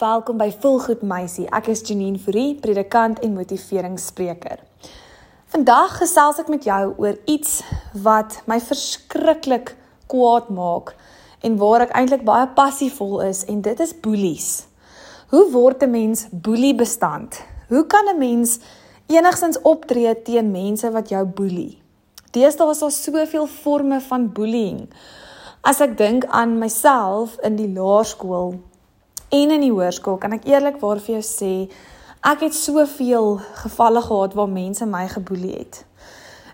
Welkom by Volgoed Meisie. Ek is Janine Fourie, predikant en motiveringsspreker. Vandag gesels ek met jou oor iets wat my verskriklik kwaad maak en waar ek eintlik baie passievol is en dit is boelies. Hoe word 'n mens boelie bestand? Hoe kan 'n mens enigstens optree teen mense wat jou boelie? Deesdae is daar soveel forme van bullying. As ek dink aan myself in die laerskool en in die hoërskool kan ek eerlikwaar vir jou sê ek het soveel gevalle gehad waar mense my geboelie het.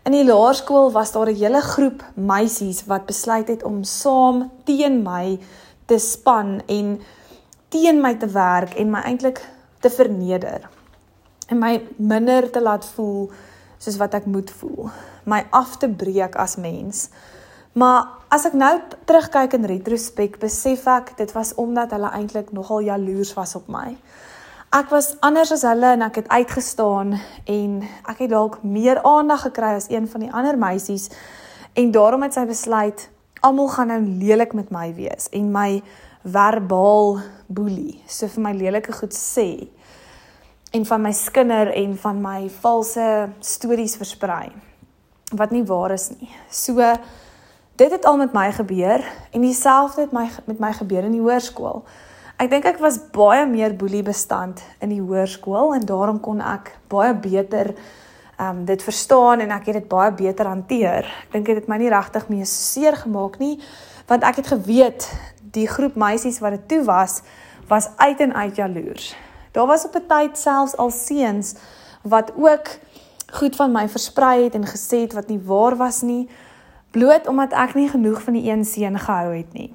In die laerskool was daar 'n hele groep meisies wat besluit het om saam teen my te span en teen my te werk en my eintlik te verneder. En my minder te laat voel soos wat ek moet voel. My af te breek as mens. Maar as ek nou terugkyk in retrospek, besef ek dit was omdat hulle eintlik nogal jaloers was op my. Ek was anders as hulle en ek het uitgestaan en ek het dalk meer aandag gekry as een van die ander meisies en daarom het sy besluit almal gaan nou lelik met my wees en my verbaal boelie, so vir my lelike goed sê en van my skinder en van my valse stories versprei wat nie waar is nie. So dit het al met my gebeur en dieselfde het my met my gebeur in die hoërskool. Ek dink ek was baie meer boelie bestand in die hoërskool en daarom kon ek baie beter ehm um, dit verstaan en ek het dit baie beter hanteer. Ek dink dit het my nie regtig meer seer gemaak nie want ek het geweet die groep meisies wat dit toe was was uit en uit jaloers. Daar was op 'n tyd selfs al seuns wat ook goed van my versprei het en gesê het wat nie waar was nie bloot omdat ek nie genoeg van die een seun gehou het nie.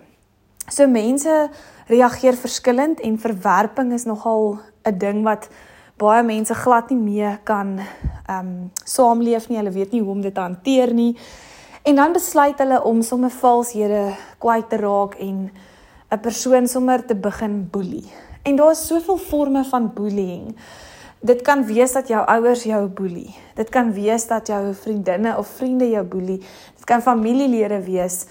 So mense reageer verskillend en verwerping is nogal 'n ding wat baie mense glad nie mee kan ehm um, saamleef nie. Hulle weet nie hoe om dit te hanteer nie. En dan besluit hulle om sommer valshede kwyt te raak en 'n persoon sommer te begin boelie. En daar is soveel forme van bullying. Dit kan wees dat jou ouers jou boelie. Dit kan wees dat jou vriendinne of vriende jou boelie. Dit kan familielede wees.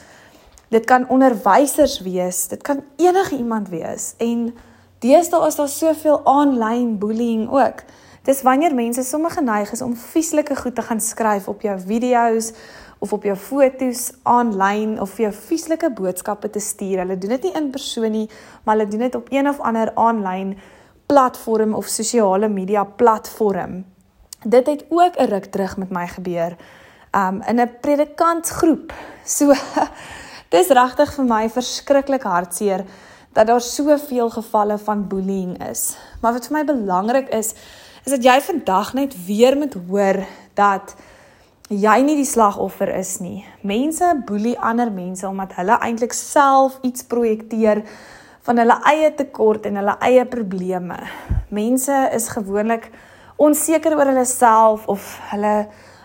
Dit kan onderwysers wees. Dit kan enige iemand wees. En deesdae is daar soveel aanlyn bullying ook. Dis wanneer mense sommer geneig is om vieslike goed te gaan skryf op jou video's of op jou foto's aanlyn of vir jou vieslike boodskappe te stuur. Hulle doen dit nie in persoon nie, maar hulle doen dit op een of ander aanlyn platform of sosiale media platform. Dit het ook 'n ruk terug met my gebeur. Um in 'n predikantsgroep. So dis regtig vir my verskriklik hartseer dat daar soveel gevalle van bullying is. Maar wat vir my belangrik is, is dat jy vandag net weer moet hoor dat jy nie die slagoffer is nie. Mense boelie ander mense omdat hulle eintlik self iets projekteer van hulle eie tekort en hulle eie probleme. Mense is gewoonlik onseker oor hulle self of hulle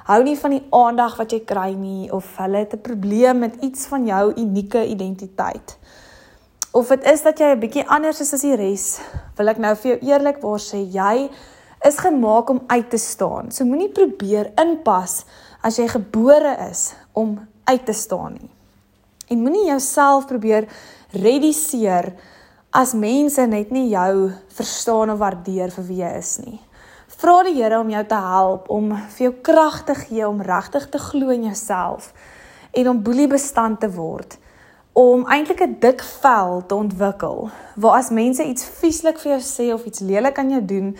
hou nie van die aandag wat jy kry nie of hulle het 'n probleem met iets van jou unieke identiteit. Of dit is dat jy 'n bietjie anders is as die res, wil ek nou vir jou eerlikwaar sê, jy is gemaak om uit te staan. So moenie probeer inpas as jy gebore is om uit te staan nie. En moenie jouself probeer reduseer as mense net nie jou verstaan of waardeer vir wie jy is nie. Vra die Here om jou te help om vir jou krag te gee om regtig te glo in jouself en om boelie bestand te word om eintlik 'n dik vel te ontwikkel waar as mense iets vieslik vir jou sê of iets lelik aan jou doen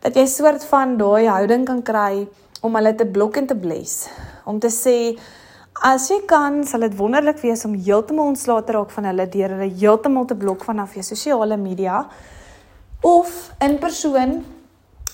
dat jy soort van daai houding kan kry om hulle te blok en te bless om te sê As jy kan, sal dit wonderlik wees om heeltemal ontslae te raak van hulle deur hulle heeltemal te blok vanaf jou sosiale media of in persoon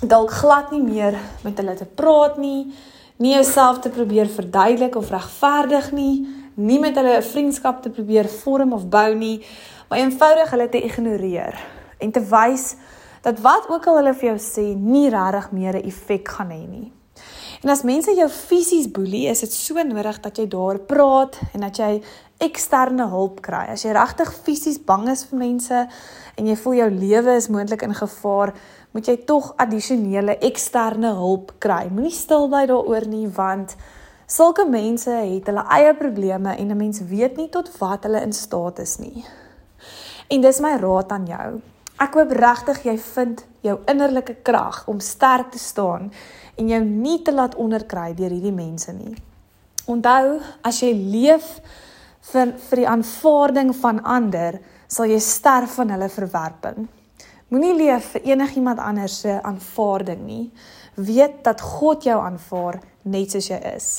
dalk glad nie meer met hulle te praat nie, nie jouself te probeer verduidelik of regverdig nie, nie met hulle 'n vriendskap te probeer vorm of bou nie, maar eenvoudig hulle te ignoreer en te wys dat wat ook al hulle vir jou sê nie regtig meer 'n effek gaan hê nie. En as mense jou fisies boelie, is dit so nodig dat jy daar praat en dat jy eksterne hulp kry. As jy regtig fisies bang is vir mense en jy voel jou lewe is moontlik in gevaar, moet jy tog addisionele eksterne hulp kry. Moenie stil bly daaroor nie want sulke mense het hulle eie probleme en 'n mens weet nie tot wat hulle in staat is nie. En dis my raad aan jou. Ek hoop regtig jy vind jou innerlike krag om sterk te staan en jou nie te laat onderkry deur hierdie mense nie. Onthou, as jy leef vir vir die aanvaarding van ander, sal jy sterf van hulle verwerping. Moenie leef vir enigiemand anders se aanvaarding nie. Weet dat God jou aanvaar net soos jy is.